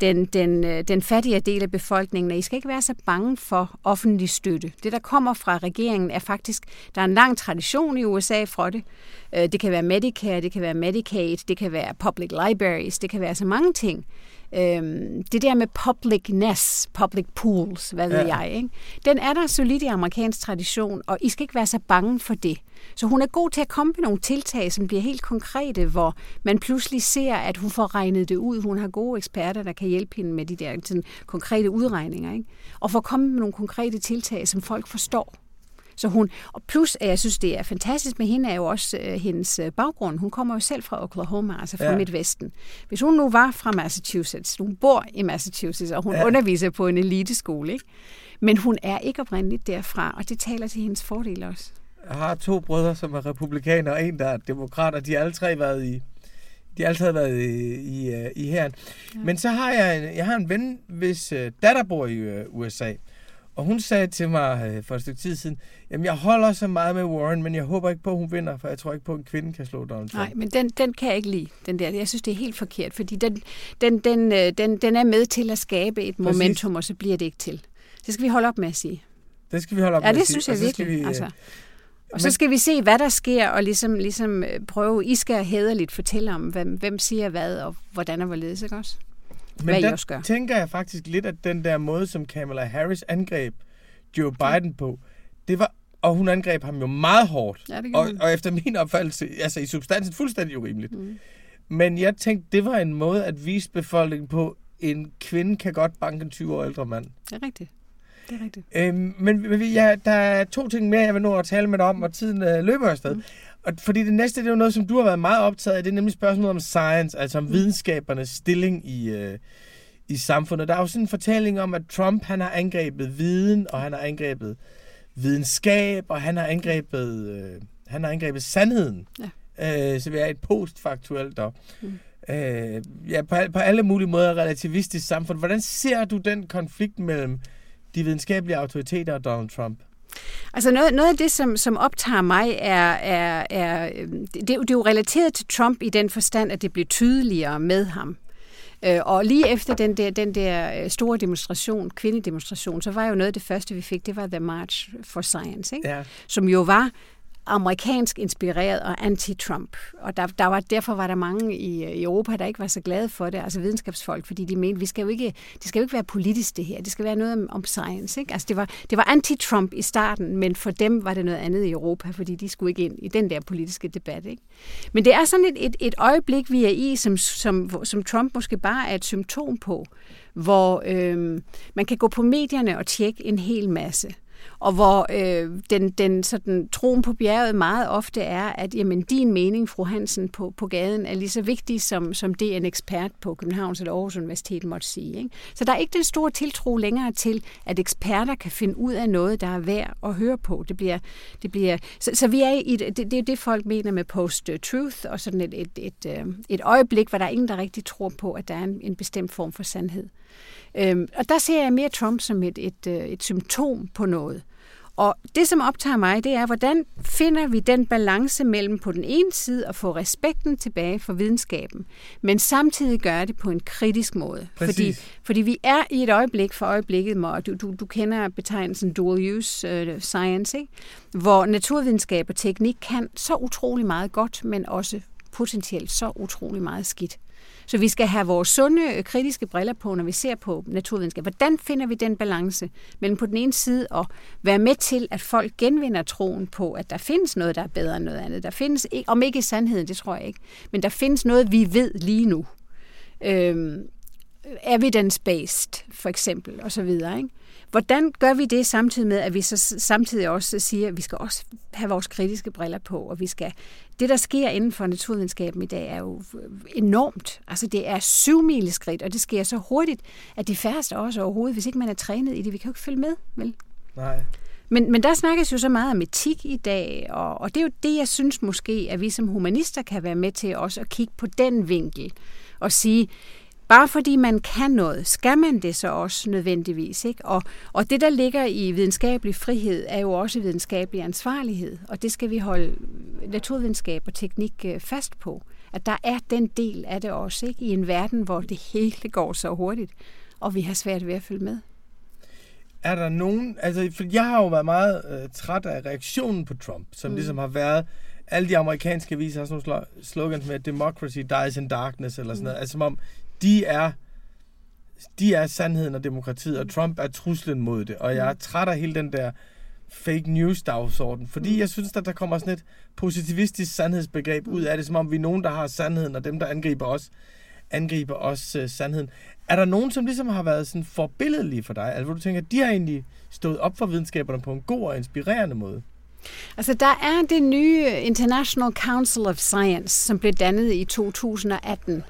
den, den, øh, den fattige del af befolkningen, at I skal ikke være så bange for offentlig støtte. Det, der kommer fra regeringen, er faktisk, der er en lang tradition i USA for det. Øh, det kan være Medicare, det kan være Medicaid, det kan være public libraries, det kan være så mange ting. Øhm, det der med publicness, public pools, hvad ved ja. jeg, ikke? den er der solid i amerikansk tradition, og I skal ikke være så bange for det. Så hun er god til at komme med nogle tiltag, som bliver helt konkrete, hvor man pludselig ser, at hun får regnet det ud. Hun har gode eksperter, der kan hjælpe hende med de der sådan, konkrete udregninger. Ikke? Og for at komme med nogle konkrete tiltag, som folk forstår. Så hun, og plus, at jeg synes, det er fantastisk med hende, er jo også uh, hendes uh, baggrund. Hun kommer jo selv fra Oklahoma, altså fra ja. Midtvesten. Hvis hun nu var fra Massachusetts, hun bor i Massachusetts, og hun ja. underviser på en eliteskole, ikke? men hun er ikke oprindeligt derfra, og det taler til hendes fordel også. Jeg har to brødre, som er republikanere, og en, der er demokrat, og de har alle tre været i de har altid været i, i, øh, i herren. Ja. Men så har jeg en, jeg har en ven, hvis uh, datter bor i USA. Og hun sagde til mig uh, for et stykke tid siden, jamen jeg holder så meget med Warren, men jeg håber ikke på, at hun vinder, for jeg tror ikke på, at en kvinde kan slå Donald Trump. Nej, men den, den kan jeg ikke lide, den der. Jeg synes, det er helt forkert, fordi den, den, den, den, den er med til at skabe et Præcis. momentum, og så bliver det ikke til. Det skal vi holde op med at sige. Det skal vi holde op ja, med at sige. Ja, det synes jeg virkelig. Vi, altså. Og så skal vi se, hvad der sker, og ligesom, ligesom øh, prøve, I skal hederligt fortælle om, hvem, hvem siger hvad, og hvordan og hvorledes, ikke også? Men hvad der I også gør. tænker jeg faktisk lidt, at den der måde, som Kamala Harris angreb Joe Biden ja. på, det var, og hun angreb ham jo meget hårdt. Ja, og, og efter min opfattelse, altså i substansen fuldstændig urimeligt. Mm. Men jeg tænkte, det var en måde at vise befolkningen på, en kvinde kan godt banke en 20 år ældre mand. Det er rigtigt. Det er rigtigt. Øhm, men ja, der er to ting mere, jeg vil nå at tale med dig om, og tiden øh, løber afsted. Mm. Og fordi det næste, det er jo noget, som du har været meget optaget af, det er nemlig spørgsmålet om science, altså om mm. videnskabernes stilling i, øh, i samfundet. Der er jo sådan en fortælling om, at Trump han har angrebet viden, og han har angrebet videnskab, og han har angrebet, øh, han har angrebet sandheden. Ja. Øh, så vi er et postfaktuelt og mm. øh, ja, på, på alle mulige måder relativistisk samfund. Hvordan ser du den konflikt mellem de videnskabelige autoriteter og Donald Trump? Altså noget, noget af det, som, som optager mig, er, er, er det, det er jo relateret til Trump i den forstand, at det bliver tydeligere med ham. Øh, og lige efter den der, den der øh, store demonstration, kvindedemonstration, så var jo noget af det første, vi fik, det var The March for Science, ikke? Ja. som jo var amerikansk inspireret og anti-Trump. Og der, der var, derfor var der mange i, i Europa, der ikke var så glade for det, altså videnskabsfolk, fordi de mente, vi skal jo ikke, det skal jo ikke være politisk det her, det skal være noget om, om science. Ikke? Altså det var, det var anti-Trump i starten, men for dem var det noget andet i Europa, fordi de skulle ikke ind i den der politiske debat. Ikke? Men det er sådan et, et, et øjeblik, vi er i, som, som, som Trump måske bare er et symptom på, hvor øh, man kan gå på medierne og tjekke en hel masse og hvor øh, den, den sådan, troen på bjerget meget ofte er, at jamen, din mening, fru Hansen, på, på gaden er lige så vigtig, som, som det en ekspert på Københavns eller Aarhus Universitet måtte sige. Ikke? Så der er ikke den store tiltro længere til, at eksperter kan finde ud af noget, der er værd at høre på. Det bliver, det bliver, så, så vi er i det, det er det, folk mener med post-truth, og sådan et, et, et, øh, et øjeblik, hvor der er ingen, der rigtig tror på, at der er en, en bestemt form for sandhed. Øhm, og der ser jeg mere Trump som et, et, øh, et symptom på noget. Og det, som optager mig, det er, hvordan finder vi den balance mellem på den ene side at få respekten tilbage for videnskaben, men samtidig gøre det på en kritisk måde. Fordi, fordi vi er i et øjeblik for øjeblikket, og du, du, du kender betegnelsen dual use uh, science, ikke? hvor naturvidenskab og teknik kan så utrolig meget godt, men også potentielt så utrolig meget skidt. Så vi skal have vores sunde, øh, kritiske briller på, når vi ser på naturvidenskab. Hvordan finder vi den balance mellem på den ene side at være med til, at folk genvinder troen på, at der findes noget, der er bedre end noget andet. Der findes, om ikke i sandheden, det tror jeg ikke, men der findes noget, vi ved lige nu. Øhm, evidence-based, for eksempel, og så videre, ikke? Hvordan gør vi det samtidig med, at vi så samtidig også siger, at vi skal også have vores kritiske briller på, og vi skal... Det, der sker inden for naturvidenskaben i dag, er jo enormt. Altså, det er syv skridt, og det sker så hurtigt, at de færreste også overhovedet, hvis ikke man er trænet i det, vi kan jo ikke følge med, vel? Nej. Men, men der snakkes jo så meget om etik i dag, og, og det er jo det, jeg synes måske, at vi som humanister kan være med til også at kigge på den vinkel og sige, Bare fordi man kan noget, skal man det så også nødvendigvis. Ikke? Og, og det, der ligger i videnskabelig frihed, er jo også videnskabelig ansvarlighed. Og det skal vi holde naturvidenskab og teknik øh, fast på. At der er den del af det også, ikke? i en verden, hvor det hele går så hurtigt, og vi har svært ved at følge med. Er der nogen, altså for jeg har jo været meget øh, træt af reaktionen på Trump, som mm. ligesom har været, alle de amerikanske aviser har sådan nogle slogans med, democracy dies in darkness, eller sådan mm. noget, altså som om, de er de er sandheden og demokratiet, og Trump er truslen mod det. Og jeg er mm. træt af hele den der fake news dagsorden, fordi mm. jeg synes, at der kommer sådan et positivistisk sandhedsbegreb ud af det, som om vi er nogen, der har sandheden, og dem, der angriber os, angriber os uh, sandheden. Er der nogen, som ligesom har været sådan forbilledelige for dig? Altså, hvor du tænker, at de har egentlig stået op for videnskaberne på en god og inspirerende måde? Altså, der er det nye International Council of Science, som blev dannet i 2018,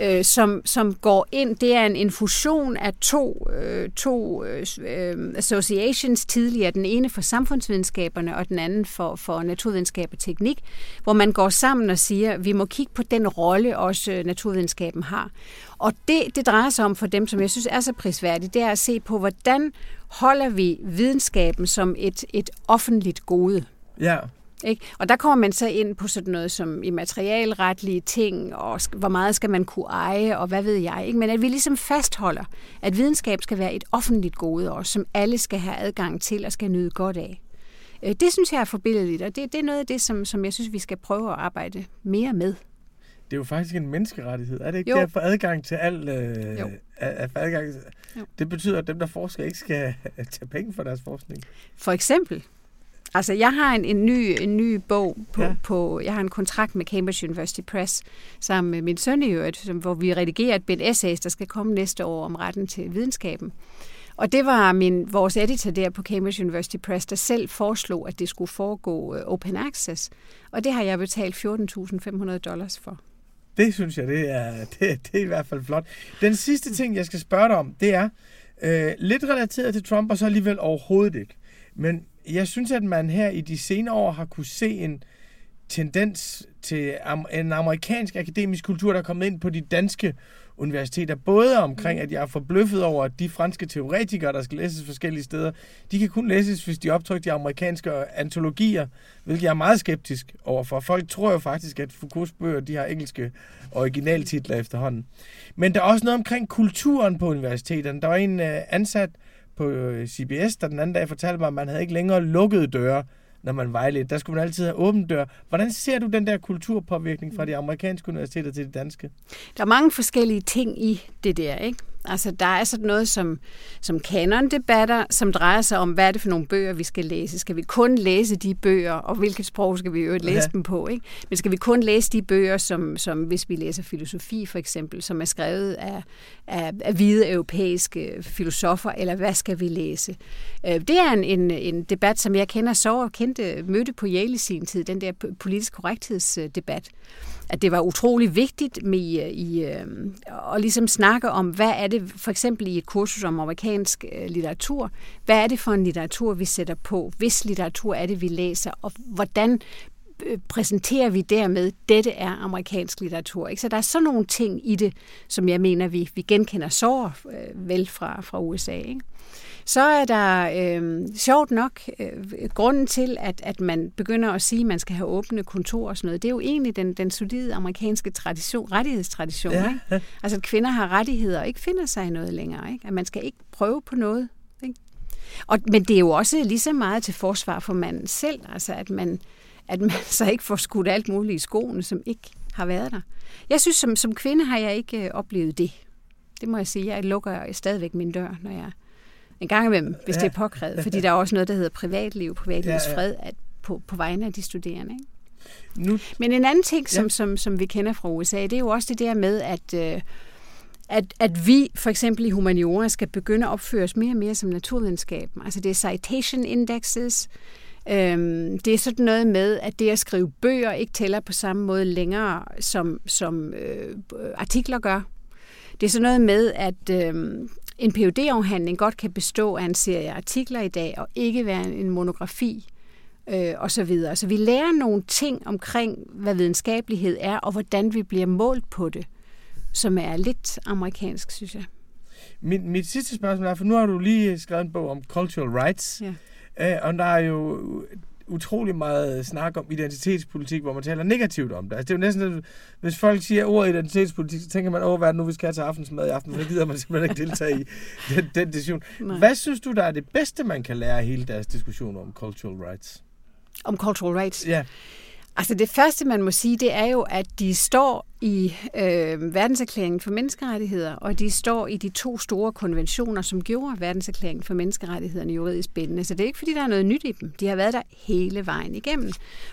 øh, som, som går ind. Det er en infusion af to, øh, to øh, øh, associations tidligere. Den ene for samfundsvidenskaberne, og den anden for, for naturvidenskab og teknik, hvor man går sammen og siger, at vi må kigge på den rolle, også øh, naturvidenskaben har. Og det, det drejer sig om for dem, som jeg synes er så prisværdigt, det er at se på, hvordan holder vi videnskaben som et, et offentligt gode. Ja. Ikke? Og der kommer man så ind på sådan noget som i materialretlige ting, og hvor meget skal man kunne eje, og hvad ved jeg. Ikke? Men at vi ligesom fastholder, at videnskab skal være et offentligt gode også, som alle skal have adgang til og skal nyde godt af. Øh, det synes jeg er forbilledeligt, og det, det er noget af det, som, som jeg synes, vi skal prøve at arbejde mere med. Det er jo faktisk en menneskerettighed, er det ikke? Jo. Det at få adgang til alt. Øh, jo. At, at få adgang til, jo. Det betyder, at dem, der forsker, ikke skal tage penge for deres forskning. For eksempel. Altså, jeg har en, en, ny, en ny bog på, ja. på... Jeg har en kontrakt med Cambridge University Press sammen med min søn i øvrigt, hvor vi redigerer et bind essays, der skal komme næste år om retten til videnskaben. Og det var min, vores editor der på Cambridge University Press, der selv foreslog, at det skulle foregå uh, open access. Og det har jeg betalt 14.500 dollars for. Det synes jeg, det er, det, det er i hvert fald flot. Den sidste ting, jeg skal spørge dig om, det er øh, lidt relateret til Trump, og så alligevel overhovedet ikke. Men jeg synes, at man her i de senere år har kunne se en tendens til en amerikansk akademisk kultur, der er kommet ind på de danske universiteter. Både omkring, at jeg er forbløffet over, at de franske teoretikere, der skal læses forskellige steder, de kan kun læses, hvis de optrykker de amerikanske antologier, hvilket jeg er meget skeptisk overfor. Folk tror jo faktisk, at Foucaults bøger, de har engelske originaltitler efterhånden. Men der er også noget omkring kulturen på universiteterne. Der var en uh, ansat på øh, CBS, der den anden dag fortalte mig, at man havde ikke længere lukkede døre, når man vejledte. Der skulle man altid have åben dør. Hvordan ser du den der kulturpåvirkning fra de amerikanske universiteter til de danske? Der er mange forskellige ting i det der, ikke? Altså, der er sådan noget som, som kanon-debatter, som drejer sig om, hvad er det for nogle bøger, vi skal læse. Skal vi kun læse de bøger, og hvilket sprog skal vi jo læse ja. dem på? Ikke? Men skal vi kun læse de bøger, som, som hvis vi læser filosofi for eksempel, som er skrevet af, af, af hvide europæiske filosofer, eller hvad skal vi læse? Øh, det er en, en, en debat, som jeg kender så og kendte, mødte på Yale i sin tid, den der politisk korrekthedsdebat at det var utrolig vigtigt med i, øh, i øh, at ligesom snakke om, hvad er det for eksempel i et kursus om amerikansk øh, litteratur, hvad er det for en litteratur, vi sætter på, hvis litteratur er det, vi læser, og hvordan øh, præsenterer vi dermed, dette er amerikansk litteratur. Ikke? Så der er sådan nogle ting i det, som jeg mener, vi, vi genkender så øh, vel fra, fra USA. Ikke? Så er der øh, sjovt nok øh, grunden til, at, at man begynder at sige, at man skal have åbne kontorer og sådan noget. Det er jo egentlig den, den solide amerikanske tradition, rettighedstradition. Ja. Ikke? Altså, at kvinder har rettigheder og ikke finder sig i noget længere. Ikke? At man skal ikke prøve på noget. Ikke? Og, men det er jo også lige så meget til forsvar for manden selv. Altså, at man, at man så ikke får skudt alt muligt i skoene, som ikke har været der. Jeg synes, som, som kvinde har jeg ikke øh, oplevet det. Det må jeg sige. Jeg lukker stadigvæk min dør, når jeg en gang imellem, hvis ja. det er påkrævet. Fordi der er også noget, der hedder privatliv, privatlivets ja, ja. fred, at på, på vegne af de studerende. Ikke? Nu. Men en anden ting, som, ja. som, som vi kender fra USA, det er jo også det der med, at, øh, at, at vi for eksempel i humaniora skal begynde at opføre os mere og mere som naturvidenskab. Altså det er citation indexes, Øhm, det er sådan noget med, at det at skrive bøger ikke tæller på samme måde længere, som, som øh, artikler gør. Det er sådan noget med, at øh, en phd afhandling godt kan bestå af en serie artikler i dag, og ikke være en monografi øh, og så videre. Så vi lærer nogle ting omkring, hvad videnskabelighed er, og hvordan vi bliver målt på det, som er lidt amerikansk, synes jeg. Mit, mit sidste spørgsmål er, for nu har du lige skrevet en bog om cultural rights, ja. øh, og der er jo utrolig meget snak om identitetspolitik, hvor man taler negativt om det. Altså, det er jo næsten, at hvis folk siger ordet identitetspolitik, så tænker man, åh, hvad er det nu, vi skal have til aftensmad i aften, så gider man simpelthen ikke deltage i den, den diskussion. Nej. Hvad synes du, der er det bedste, man kan lære af hele deres diskussion om cultural rights? Om cultural rights? Ja. Altså det første, man må sige, det er jo, at de står i øh, verdenserklæringen for menneskerettigheder, og de står i de to store konventioner, som gjorde verdenserklæringen for menneskerettighederne juridisk bindende. Så det er ikke, fordi der er noget nyt i dem. De har været der hele vejen igennem.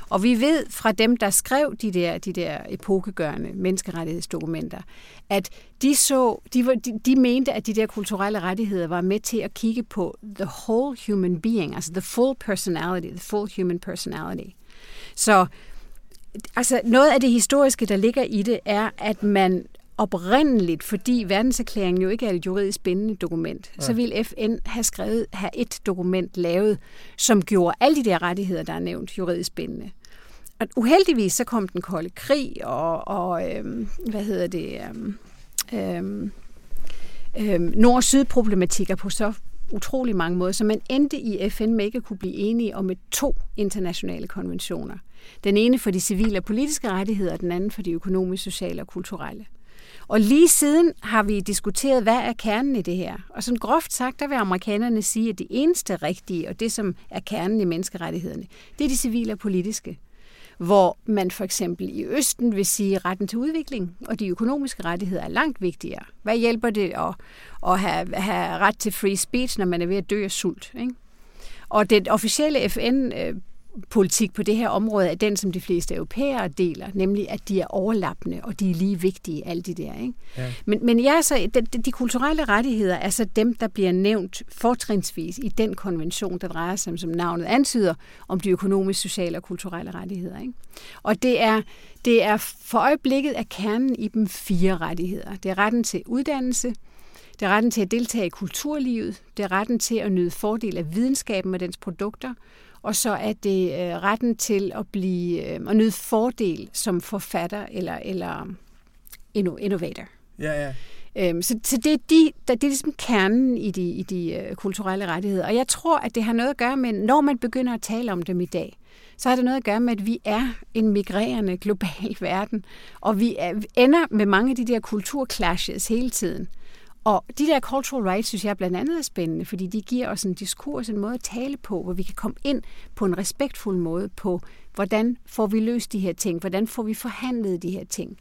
Og vi ved fra dem, der skrev de der, de der epokegørende menneskerettighedsdokumenter, at de, så, de, var, de, de mente, at de der kulturelle rettigheder var med til at kigge på the whole human being, altså the full personality, the full human personality. Så altså noget af det historiske, der ligger i det, er, at man oprindeligt, fordi verdenserklæringen jo ikke er et juridisk bindende dokument, ja. så ville FN have skrevet, have et dokument lavet, som gjorde alle de der rettigheder, der er nævnt, juridisk bindende. Og uheldigvis så kom den kolde krig, og, og øhm, hvad hedder det, øhm, øhm, øhm, nord-syd-problematikker på så utrolig mange måder, så man endte i FN med ikke at kunne blive enige om et to internationale konventioner. Den ene for de civile og politiske rettigheder, og den anden for de økonomiske, sociale og kulturelle. Og lige siden har vi diskuteret, hvad er kernen i det her. Og sådan groft sagt, der vil amerikanerne sige, at det eneste rigtige, og det som er kernen i menneskerettighederne, det er de civile og politiske hvor man for eksempel i Østen vil sige, at retten til udvikling og de økonomiske rettigheder er langt vigtigere. Hvad hjælper det at, at have, have ret til free speech, når man er ved at dø af sult? Ikke? Og det officielle FN øh, politik på det her område er den, som de fleste europæere deler, nemlig at de er overlappende, og de er lige vigtige, alle de der. Ikke? Ja. Men, men ja, så, de, de kulturelle rettigheder er så dem, der bliver nævnt fortrinsvis i den konvention, der drejer sig, som navnet antyder, om de økonomiske, sociale og kulturelle rettigheder. Ikke? Og det er, det er for øjeblikket af kernen i dem fire rettigheder. Det er retten til uddannelse, det er retten til at deltage i kulturlivet, det er retten til at nyde fordel af videnskaben og dens produkter, og så er det øh, retten til at blive øh, at nyde fordel som forfatter eller, eller innovator. Ja, ja. Øhm, så, så det er, de, det er ligesom kernen i de, i de øh, kulturelle rettigheder. Og jeg tror, at det har noget at gøre med, når man begynder at tale om dem i dag, så har det noget at gøre med, at vi er en migrerende global verden, og vi er, ender med mange af de der kulturclashes hele tiden. Og de der cultural rights, synes jeg blandt andet er spændende, fordi de giver os en diskurs, en måde at tale på, hvor vi kan komme ind på en respektfuld måde på, hvordan får vi løst de her ting, hvordan får vi forhandlet de her ting.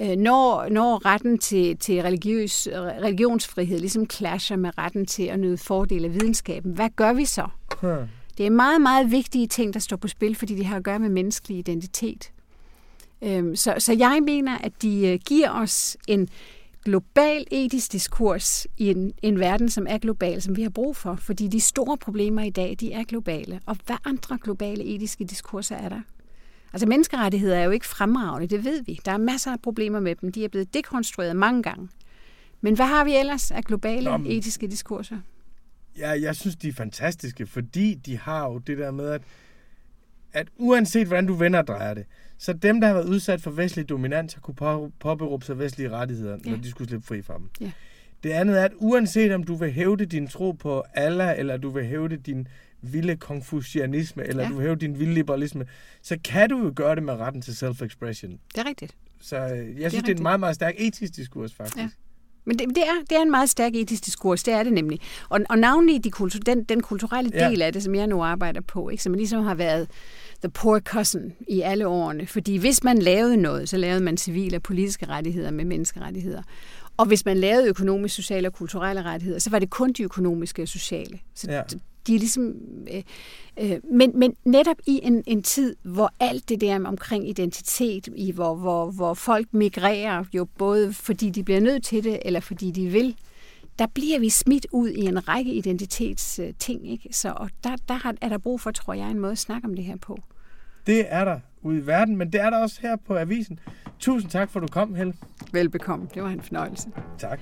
Øh, når, når retten til, til religiøs, religionsfrihed ligesom clasher med retten til at nyde fordel af videnskaben, hvad gør vi så? Hmm. Det er meget, meget vigtige ting, der står på spil, fordi det har at gøre med menneskelig identitet. Øhm, så, så jeg mener, at de øh, giver os en, global etisk diskurs i en, en verden, som er global, som vi har brug for. Fordi de store problemer i dag, de er globale. Og hvad andre globale etiske diskurser er der? Altså menneskerettigheder er jo ikke fremragende, det ved vi. Der er masser af problemer med dem. De er blevet dekonstrueret mange gange. Men hvad har vi ellers af globale Nå, men, etiske diskurser? Ja, jeg synes, de er fantastiske, fordi de har jo det der med, at, at uanset hvordan du vender og drejer det, så dem, der har været udsat for vestlig dominans, har kunne påberåbe sig vestlige rettigheder, ja. når de skulle slippe fri fra dem. Ja. Det andet er, at uanset om du vil hævde din tro på Allah, eller du vil hævde din vilde konfucianisme, eller ja. du vil hævde din vilde liberalisme, så kan du jo gøre det med retten til self-expression. Det er rigtigt. Så øh, jeg synes, det er, det er en meget, meget stærk etisk diskurs, faktisk. Ja. Men det, det, er, det er en meget stærk etisk diskurs, det er det nemlig. Og, og navnlig de kultur, den, den kulturelle del ja. af det, som jeg nu arbejder på, ikke, som ligesom har været the poor cousin i alle årene. Fordi hvis man lavede noget, så lavede man civile og politiske rettigheder med menneskerettigheder. Og hvis man lavede økonomiske, sociale og kulturelle rettigheder, så var det kun de økonomiske og sociale. Så ja. De er ligesom... Øh, øh, men, men netop i en, en tid, hvor alt det der omkring identitet, i hvor, hvor, hvor folk migrerer, jo både fordi de bliver nødt til det, eller fordi de vil, der bliver vi smidt ud i en række identitetsting. Ikke? Så og der, der er der brug for, tror jeg, en måde at snakke om det her på. Det er der ude i verden, men det er der også her på avisen. Tusind tak for, at du kom, Helle. Velbekomme. Det var en fornøjelse. Tak.